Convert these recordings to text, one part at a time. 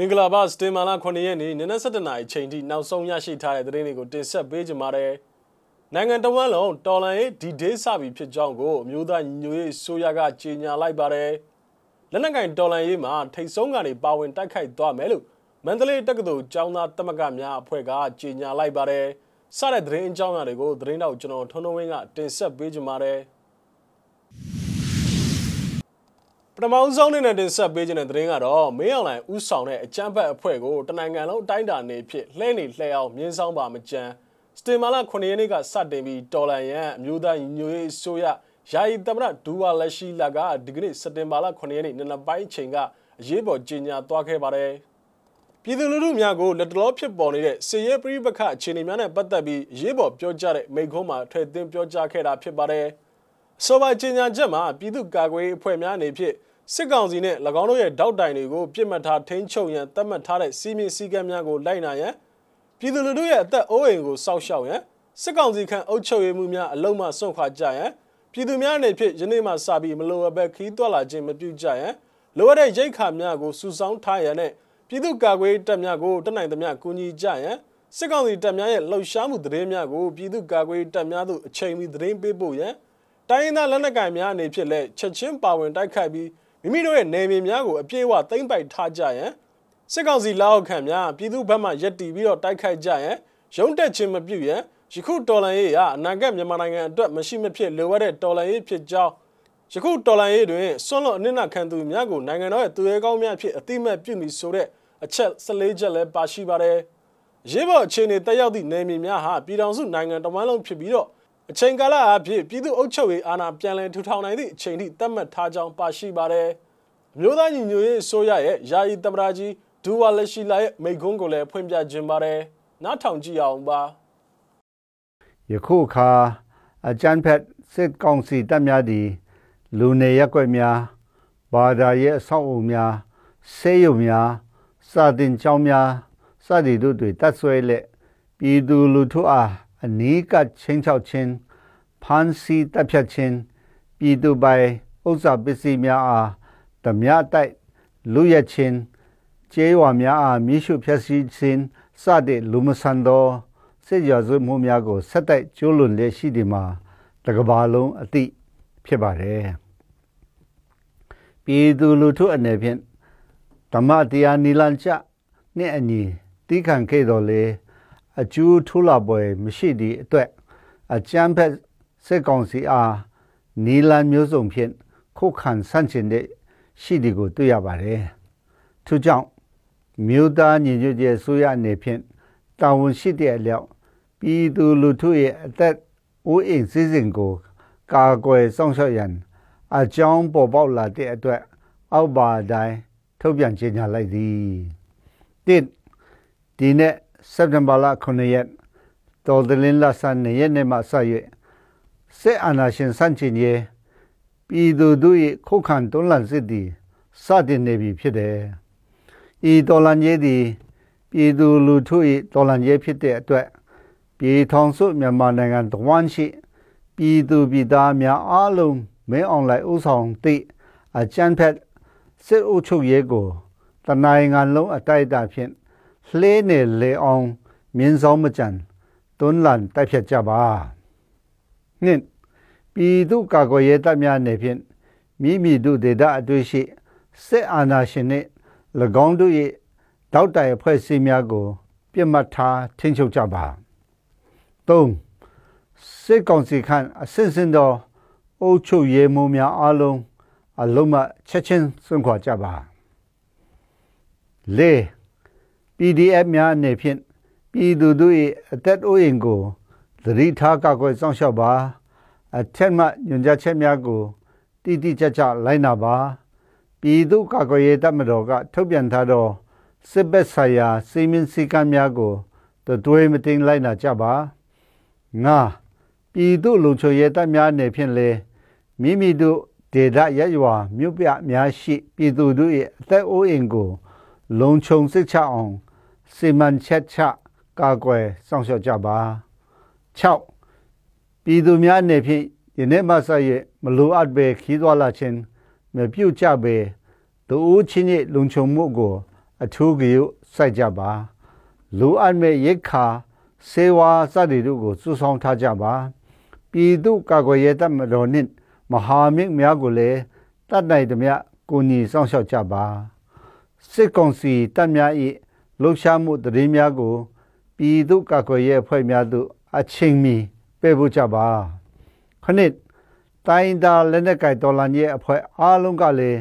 မင်္ဂလာပါစတင်မာလာ9ရက်နေ့နနက်7:00နာရီချိန်ထိနောက်ဆုံးရရှိထားတဲ့သတင်းတွေကိုတင်ဆက်ပေးကြပါမယ်။နိုင်ငံတော်ဝန်လုံးတော်လန်ရေးဒီဒေးစပြီဖြစ်ကြောင်းကိုအမျိုးသားညီညွတ်ရေးဆိုရကကြေညာလိုက်ပါတယ်။လက်နက်ကင်တော်လန်ရေးမှာထိတ်ဆုံးကနေပါဝင်တိုက်ခိုက်သွားမယ်လို့မန္တလေးတက္ကသိုလ်ကျောင်းသားတမကများအဖွဲ့ကကြေညာလိုက်ပါတယ်။စတဲ့သတင်းအကြောင်းအရာတွေကိုသတင်းတော့ကျွန်တော်ထွန်းထွန်းဝင်းကတင်ဆက်ပေးကြပါမယ်။ ပထမဆုံးအနေနဲ့တင်ဆက်ပေးခြင်းတဲ့သတင်းကတော့မင်းအောင်လှိုင်ဥဆောင်တဲ့အကြမ်းဖက်အဖွဲ့ကိုတနိုင်ငံလုံးအတိုင်းအတာနေဖြစ်လှဲနေလှဲအောင်မြင်းဆောင်ပါမကြမ်းစတင်မာလာ9ရက်နေ့ကစတင်ပြီးတော်လန်ရန်အမျိုးသားညီညွတ်ရေးအစိုးရယာယီသမ္မတဒူဝါလက်ရှိလာကဒီကနေ့စတင်မာလာ9ရက်နေ့နံနက်ပိုင်းချိန်ကအရေးပေါ်ကြေညာသွားခဲ့ပါတယ်ပြည်သူလူထုများကိုလက်တလောဖြစ်ပေါ်နေတဲ့စစ်ရေးပြိပခအခြေအနေများနဲ့ပတ်သက်ပြီးအရေးပေါ်ပြောကြားတဲ့မိန့်ခွန်းမှာထည့်သွင်းပြောကြားခဲ့တာဖြစ်ပါတယ်အဆိုပါကြေညာချက်မှာပြည်သူ့ကာကွယ်ရေးအဖွဲ့များအနေဖြင့် စစ်ကောင်စီနဲ့၎င်းတို့ရဲ့တောက်တိုင်တွေကိုပြစ်မှတ်ထားထိန်းချုပ်ရန်သတ်မှတ်ထားတဲ့စီမင်းစည်းကမ်းများကိုလိုက်နာရန်ပြည်သူလူထုရဲ့အသက်အိုးအိမ်ကိုစောင့်ရှောက်ရန်စစ်ကောင်စီခန့်အုပ်ချုပ်ရေးမှုများအလုံးမစွန့်ခွာကြရန်ပြည်သူများအနေဖြင့်ယနေ့မှစပြီးမလိုအပ်ဘဲခီးသွက်လာခြင်းမပြုကြရန်လိုအပ်တဲ့ရိတ်ခါများကိုစုဆောင်းထားရန်နဲ့ပြည်သူ့ကာကွယ်တပ်များကိုတနိုင်သမျှကူညီကြရန်စစ်ကောင်စီတပ်များရဲ့လှုပ်ရှားမှုသတင်းများကိုပြည်သူ့ကာကွယ်တပ်များသို့အချိန်မီသတင်းပေးပို့ရန်တိုင်းရင်းသားလက်နက်ကိုင်များအနေဖြင့်လည်းချက်ချင်းပါဝင်တိုက်ခိုက်ပြီး မိမိတို့ရဲ့နေမြေများကိုအပြည့်အဝသိမ်းပိုက်ထားကြရန်စစ်ကောင်စီလက်အောက်ခံများပြည်သူ့ဘက်မှရက်တီပြီးတော့တိုက်ခိုက်ကြရန်ရုံးတက်ခြင်းမပြုရန်ယခုတော်လန်ရေးဟာအနာဂတ်မြန်မာနိုင်ငံအတွက်မရှိမဖြစ်လိုအပ်တဲ့တော်လန်ရေးဖြစ်ကြောင်းယခုတော်လန်ရေးတွင်ဆွန့်လွတ်အနစ်နာခံသူများကိုနိုင်ငံတော်ရဲ့သူရဲကောင်းများဖြစ်အတိမတ်ပြုမိဆိုတဲ့အချက်14ချက်လည်းပါရှိပါတယ်ရေးပေါ်အခြေအနေတက်ရောက်သည့်နေမြေများဟာပြည်ထောင်စုနိုင်ငံတော်မှလုံးဖြစ်ပြီးတော့ အချိန်ကာလအဖြစ်ပြည်သူ့အုပ်ချုပ်ရေးအာဏာပြန်လည်ထူထောင်နိုင်သည့်အချိန်ထိသတ်မှတ်ထားကြောင်းပါရှိပါတယ်။အမျိုးသားညီညွတ်ရေးအစိုးရရဲ့ယာယီသမ္မတကြီးဒူဝါလက်ရှိလာရဲ့မိကွန်းကိုလည်းဖွင့်ပြခြင်းပါတယ်။နားထောင်ကြည့်အောင်ပါ။ယခုအခါအကြမ်းဖက်စစ်ကောင်စီတပ်များသည် လူနေရက်ွက်များဘာသာရေးအဆောက်အအုံများဆေးရုံများစာတင်ကျောင်းများစသည်တို့တွင်တပ်ဆွဲလက်ပြည်သူလူထုအား အနီးကပ်ချင်းချောက်ခြင်းဖမ်းဆီးတပ်ဖြတ်ခြင်းပြည်သူပိုင်ဥစ္စာပစ္စည်းများအားဓမြတိုက်လူရခြင်းကျေးရွာများအားမိရှုဖျက်ဆီးခြင်းစတဲ့လူမဆန်သောစစ်ရာဇဝမှုများကိုဆက်တိုက်ကျိုးလွန်လျက်ရှိဒီမှာတကဘာလုံးအသည့်ဖြစ်ပါတယ်ပြည်သူလူထုအနေဖြင့်ဓမ္မတရားနိလန်ချနှင့်အညီတိခံခဲ့တော်လေ အကျိုးထူလာပွဲမရှိသည့်အတွက်အကြမ်းဖက်စစ်ကောင်စီအားနီလန်မျိုးစုံဖြင့်ခုခံဆန့်ကျင်တဲ့ရှိသည်ကိုတွေ့ရပါတယ်။ထို့ကြောင့်မြို့သားညီညွတ်ရေးဆိုရအနေဖြင့်တာဝန်ရှိတဲ့အလျောက်ပြည်သူလူထုရဲ့အသက်အိုးအိမ်စည်းစိမ်ကို ကာကွယ်စောင့်ရှောက်ရန်အကြောင်းပေါ်ပေါက်လာတဲ့အတွက်အောက်ပါတိုင်းထုတ်ပြန်ကြေညာလိုက်သည်။တစ်ဒီနေ့ စက်တင်ဘာလ9ရက်တော်တလင်းလဆန်နေရက်နေ့မှစ၍စစ်အာဏာရှင်ဆန့်ကျင်ရေးပြည်သူတို့၏ခုခံတွန်းလှန်စစ်သည်စတင်နေပြီဖြစ်တယ်။ဤတော်လှန်ရေးသည်ပြည်သူလူထု၏တော်လှန်ရေးဖြစ်တဲ့အတွက်ပြည်ထောင်စုမြန်မာနိုင်ငံတဝန်းရှိပြည်သူပြည်သားများအားလုံးမင်းအောင်လိုက်ဥဆောင်သည့်အကြမ်းဖက်စစ်အုပ်ချုပ်ရေးကိုတနိုင်ငံလုံးအတိုက်အတာဖြင့် လှဲနေလေအောင်မြင်းဆောင်မကြံတွန်းလန်တိုက်ဖြတ်ကြပါနှင့်ပြည်သူကာကွယ်ရေးတပ်များနေဖြင့်မိမိတို့ဒေသအတွေ့ရှိစစ်အာဏာရှင်နှင့်၎င်းတို့၏တောက်တိုင်အဖွဲ့အစည်းများကို ပြစ်မှတ်ထားထိန်းချုပ်ကြပါ၃စစ်ကောင်စီခန့်အစစ်စင်သောအုပ်ချုပ်ရေးမှူးများအားလုံးအလုံးမချက်ချင်းစွန့်ခွာကြပါ၄ PDF များအနေဖြင့်ပြည်သူတို့၏အသက်အိုးအိမ်ကိုသတိထားကာကွယ်စောင့်ရှောက်ပါအထက်မှညွှန်ကြားချက်များကိုတိတိကျကျလိုက်နာပါပြည်သူကာကွယ်ရေးတပ်မတော်ကထုတ်ပြန်ထားသောစစ်ဘက်ဆိုင်ရာစီမင်းစည်းကမ်းများကိုတွဲမတင်လိုက်နာကြပါငါပြည်သူလုံခြုံရေးတပ်များအနေဖြင့်လေမိမိတို့ဒေသရရွာမြို့ပြများရှိ ပြည်သူတို့၏အသက်အိုးအိမ်ကို လုံခြုံစိတ်ချအောင် စီမံချက်ချကာကွယ်စောင့်ရှောက်ကြပါ6ပြည်သူများအနေဖြင့်ယနေ့မှစ၍မလိုအပ်ဘဲခီးသွားလာခြင်းမပြုတ်ကြဘဲတူဦးချင်းရဲ့လုံခြုံမှုကို အထူးကြိုစိုက်ကြပါလူအပ်မဲ့ရိတ်ခါစေဝါစသည်တို့ကိုစုဆောင်ထားကြပါပြည်သူကာကွယ်ရေးတပ်မတော်နှင့်မဟာမိတ်များကိုလည်းတတ်နိုင်သမျှကိုညီစောင့်ရှောက်ကြပါစစ်ကောင်စီတပ်များ၏ လှုပ်ရှားမှုတရေများကိုပြည်သူကာကွယ်ရေးအဖွဲ့များသို့အချိန်မီပေးဖို့ကြပါခဏစ်တိုင်းဒါလက်နက်ကိုင်တော်လှန်ရေးအဖွဲ့အားလုံးကလည်း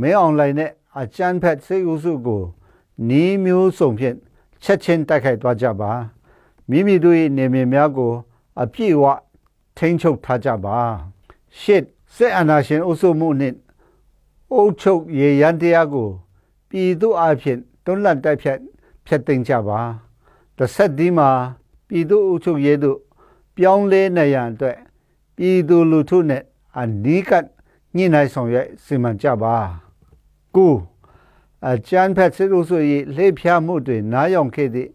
မဲအွန်လိုင်းနဲ့အကြမ်းဖက်စိတ်ဥစုကိုနီးမျိုးစုံဖြင့်ချက်ချင်းတိုက်ခိုက်သွားကြပါမိမိတို့၏နေမြေများကို အပြည့်အဝထိန်းချုပ်ထားကြပါရှစ်စစ်အာဏာရှင်အုပ်စုမှုနှင့်အုပ်ချုပ်ရေရန်တရားကို ပြည်သူအဖြစ် တွန်းလှန်တိုက်ဖြတ်ဖျက်သိမ်းကြပါတစ်ဆက်ဒီမှာပြည်သူအုပ်ချုပ်ရေးတို့ပြောင်းလဲနေရန်အတွက်ပြည်သူလူထုနဲ့အနီးကပ်ညှိနှိုင်းဆောင်ရွက်စီမံကြပါကိုအကျန်းဖက်စစ်လို့ဆိုရင်လှေဖျားမှုတွေနားယောင်ခဲ့သည့်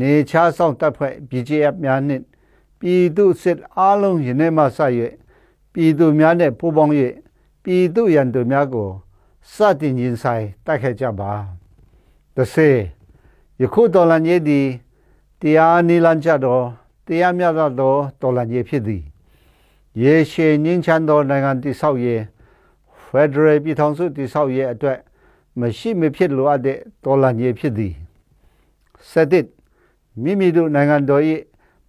နေချားဆောင်တပ်ဖွဲ့ BJF များနှင့်ပြည်သူစစ်အားလုံးယနေ့မှစ၍ပြည်သူများနဲ့ပူးပေါင်း၍ပြည်သူရန်သူများကိုစတင်ရင်ဆိုင်တိုက်ခိုက်ကြပါ။ တစ်စေယခုတော်လန်ကြီးသည်တရားနိလန်ကြတော်တရားမြတ်သောတော်လန်ကြီးဖြစ်သည်။ရေရှည်ငင်းချမ်းသောနိုင်ငံတည်ဆောက်ရေးဖက်ဒရယ်ပြည်ထောင်စုတည်ဆောက်ရေးအတွက်မရှိမဖြစ်လိုအပ်တဲ့တော်လန်ကြီးဖြစ်သည်။ဆက်တစ်မိမိတို့နိုင်ငံတော်၏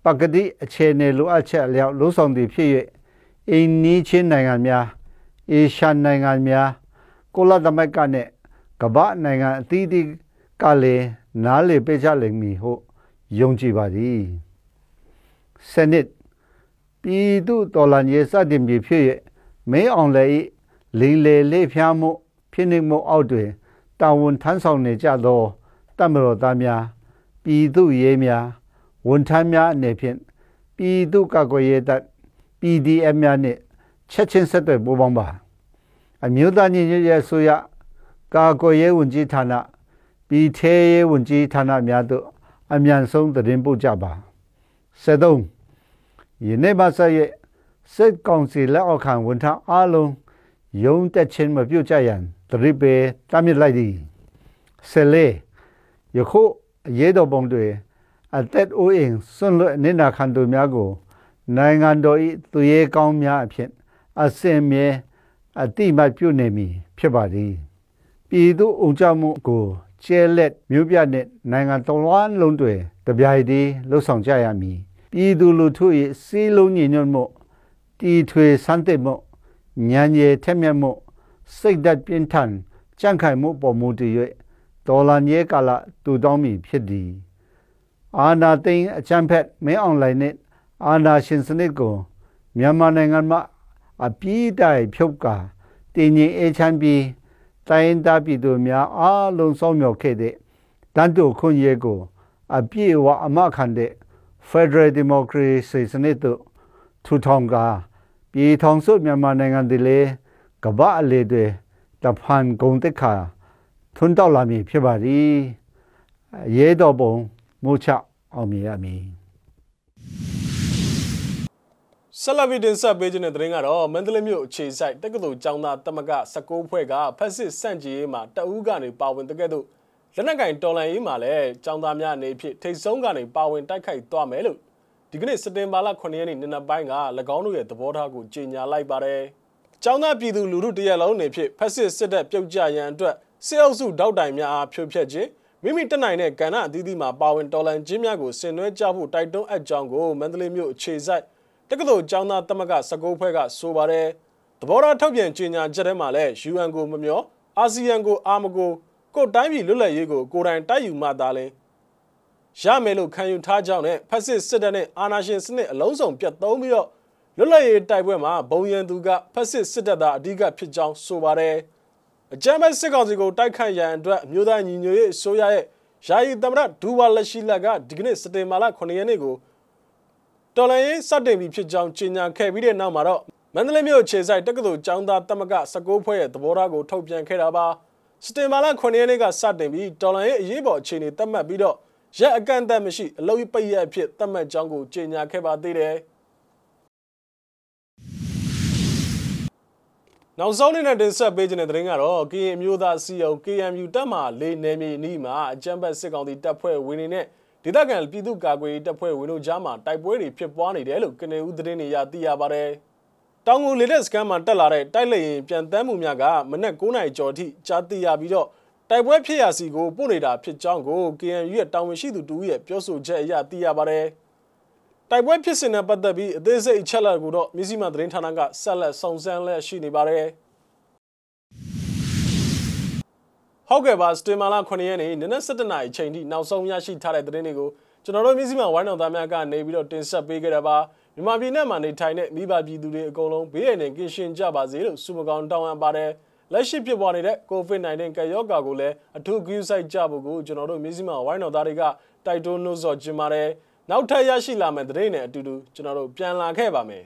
ပကတိအခြေအနေလိုအပ်ချက်အလျောက်လှုံ့ဆော်သည်ဖြစ်၍အိန္ဒိချင်းနိုင်ငံများအေရှန်နိုင်ငံများကိုလသမက်ကနဲ့ကမ္ဘာနိုင်ငံအသီးသီး ကလည်းနားလေပေးကြလိမ့်မည်ဟုယုံကြည်ပါသည်စနစ်ပြည်သူတော်လှန်ရေးစတင်ပြီးဖြစ်၍မင်းအောင်လည်းလိန်လေလေးဖျားမှုဖြစ်နေမှုအောက်တွင်တာဝန်ထမ်းဆောင်နေကြသောတမတော်သားများပြည်သူရေးများဝန်ထမ်းများအနေဖြင့်ပြည်သူ့ကာကွယ်ရေးတပ် PDF များနှင့်ချက်ချင်းဆက်သွယ်ပူးပေါင်းပါ အမျိုးသားညီညွတ်ရေးအစိုးရကာကွယ်ရေးဝန်ကြီးဌာန ပြည်ထဲရေးဝန်ကြီးဌာနများသို့အမြန်ဆုံးသတင်းပို့ကြပါ73ယနေ့မှဆက်ရဲ့စစ်ကောင်စီလက်အောက်ခံဝန်ထမ်းအားလုံးယုံတက်ချင်းမပြုတ်ကြရန်တရိပေတာမြစ်လိုက်သည်14ယခုအရေးတော်ပုံတွေအသက်အိုးအိမ်ဆွန့်လွတ်နေနာခံသူများကို နိုင်ငံတော်၏သူရဲကောင်းများအဖြစ်အစင်မြဲအတိမတ်ပြုနေမည်ဖြစ်ပါသည်ပြည်သူအုံကြမှုကို ကျဲလက်မြို့ပြနှင့်နိုင်ငံတော်လုံးတွေတပြိုင်တည်းလှုပ်ဆောင်ကြရမည်ပြည်သူလူထု၏စီးလုံးညီညွတ်မှုတီထွေစံတဲ့မှုဉာဏ်ရည်ထက်မြက်မှုစိတ်ဓာတ်ပြင်းထန်ကြံ့ခိုင်မှုပေါ်မူတည်၍ဒေါ်လာညဲကာလတူတောင်းမည်ဖြစ်သည်အာနာသိန်းအချမ်းဖက်မင်းအွန်လိုင်းနဲ့အာနာရှင်စနစ်ကိုမြန်မာနိုင်ငံမှာအပြည့်တိုင်ဖြုတ်ကာတင်ငင်အေချမ်းပြီး တိုင်းသားပြည်သူများအားလုံးစောင့်မျှော်ခဲ့တဲ့တန်တုခွင့်ရဲကို အပြည့်အဝအမခံတဲ့ Federal Democracy စနစ်တို့ထူထောင်ကာပြည်ထောင်စုမြန်မာနိုင်ငံတည်းလေကမ္ဘာအလေတွေတဖန်ကုန်တက်ခါထွန်းတောက်လာမည်ဖြစ်ပါသည်ရဲတော်ပုံမိုးချအောင်မြင်ရမည် ဆက်လက်ပြီးတင်ဆက်ပေးခြင်းတဲ့သတင်းကတော့မန္တလေးမြို့အခြေစိုက်တက္ကသိုလ်ကျောင်းသားတမက16ဖွဲ့ကဖက်စစ်စန့်ကျင်ရေးမှာတအူးကနေပါဝင်တဲ့ကဲ့သို့လက်နက်ကင်တော်လန်ရေးမှာလည်းကျောင်းသားများအနေဖြင့်ထိတ်ဆုံးကနေပါဝင်တိုက်ခိုက်သွားမယ်လို့ဒီကနေ့စက်တင်ဘာလ9ရက်နေ့နေ့နက်ပိုင်းက၎င်းတို့ရဲ့သဘောထားကိုကြေညာလိုက်ပါတယ်။ကျောင်းသားပြည်သူလူထုတရက်လုံးအနေဖြင့်ဖက်စစ်စစ်တပ်ပြုတ်ကျရန်အတွက်စစ်အုပ်စုတောက်တိုင်များအားဖြိုဖျက်ခြင်းမိမိတက်နိုင်တဲ့ကဏ္ဍအသီးသီးမှာပါဝင်တော်လှန်ခြင်းများကိုဆင်နွှဲကြဖို့တိုက်တွန်းအပ်ကြောင်းကိုမန္တလေးမြို့အခြေစိုက် တက္ကသိုလ်ကျောင်းသားသမဂ္ဂ19ဖွဲ့ကဆိုပါတယ်။သဘောထားထုတ်ပြန်ကြေညာချက်ထဲမှာလည်း UN ကိုမမျောအာဆီယံကိုအာမကိုကိုတိုင်းပြည်လွတ်လပ်ရေးကိုကိုယ်တိုင်တိုက်ယူမှသာလင်ရမယ်လို့ခံယူထားကြောင်းနဲ့ဖက်စစ်စစ်တပ်နဲ့အာဏာရှင်စနစ်အလုံးစုံပြတ်သုံးပြီးတော့လွတ်လပ်ရေးတိုက်ပွဲမှာဘုံရန်သူကဖက်စစ်စစ်တပ်သားအဓိကဖြစ်ကြောင်းဆိုပါတယ်။အကြမ်းဖက်စစ်ကောင်စီကိုတိုက်ခတ်ရန်အတွက်အမျိုးသားညီညွတ်ရေးအစိုးရရဲ့ယာယီသမ္မတဒူဝါလက်ရှိလက်ကဒီကနေ့စက်တင်ဘာလ9ရက်နေ့ကို တော်လိုင်းစတင်ပြီးဖြစ်ကြောင်းကြေညာခဲ့ပြီးတဲ့နောက်မှာတော့မန္တလေးမြို့ခြေဆိုင်တက္ကသိုလ်ကျောင်းသားတမက19ဖွဲ့ရဲ့သဘောထားကိုထုတ်ပြန်ခဲ့တာပါစတင်မာလာ9ရက်နေ့ကစတင်ပြီးတော်လိုင်းရဲ့အရေးပေါ်အခြေအနေသတ်မှတ်ပြီးတော့ရက်အကန့်အသတ်မရှိအလုံးပိတ်ရက်အဖြစ်သတ်မှတ်ကြောင်းကိုကြေညာခဲ့ပါသေးတယ်နောက်ဆုံးနေ့နဲ့တင်ဆက်ပေးခြင်းတဲ့သတင်းကတော့ကရင်အမျိုးသားစီယုံ KMU တပ်မှလေးနယ်မြေနီးမှာအကြမ်းဖက်စစ်ကောင်စီတပ်ဖွဲ့ဝင်တွေနဲ့ ဒေသခံပြည်သူ့ကာကွယ်ရေးတပ်ဖွဲ့ဝင်တို့ကြားမှာတိုက်ပွဲတွေဖြစ်ပွားနေတယ်လို့ကနေဦးသတင်းတွေရသိရပါတယ်။တောင်ငူလေတက်စကန်မှာတက်လာတဲ့တိုက်လေရင်ပြန်တမ်းမှုများကမနက်9:00နာရီကျော်အထိကြားသိရပြီးတော့တိုက်ပွဲဖြစ်ရာစီကိုပို့နေတာဖြစ်ကြောင်းကို KNU ရဲ့တာဝန်ရှိသူတူရဲ့ပြောဆိုချက်အရသိရပါတယ်။တိုက်ပွဲဖြစ်စဉ်နဲ့ပတ်သက်ပြီးအသေးစိတ်အချက်အလက်ကိုတော့မြစည်းမသတင်းဌာနကဆက်လက်စုံစမ်းလက်ရှိနေပါတယ်။ ဟုတ်ကဲ့ပါစတင်မာလာ9ရက်နေ့နနက်7:00နာရီချိန်ထိနောက်ဆုံးရရှိထားတဲ့သတင်းတွေကိုကျွန်တော်တို့မြစည်းမဝိုင်းတော်သားများကနေပြီးတော့တင်ဆက်ပေးခဲ့တာပါမြန်မာပြည်နဲ့မှာနေထိုင်တဲ့မိဘပြည်သူတွေအကုန်လုံးဘေးရန်နဲ့ကင်းရှင်းကြပါစေလို့ဆုမကောင်းတောင်းအပ်ပါတယ်လက်ရှိဖြစ်ပေါ်နေတဲ့ COVID-19 ကပ်ရောဂါကိုလည်းအထူးဂရုစိုက်ကြဖို့ကိုကျွန်တော်တို့မြစည်းမဝိုင်းတော်သားတွေကတိုက်တွန်းနှိုးဆော်ခြင်းပါတယ်နောက်ထပ်ရရှိလာမယ့်သတင်းတွေအတူတူကျွန်တော်တို့ပြန်လာခဲ့ပါမယ်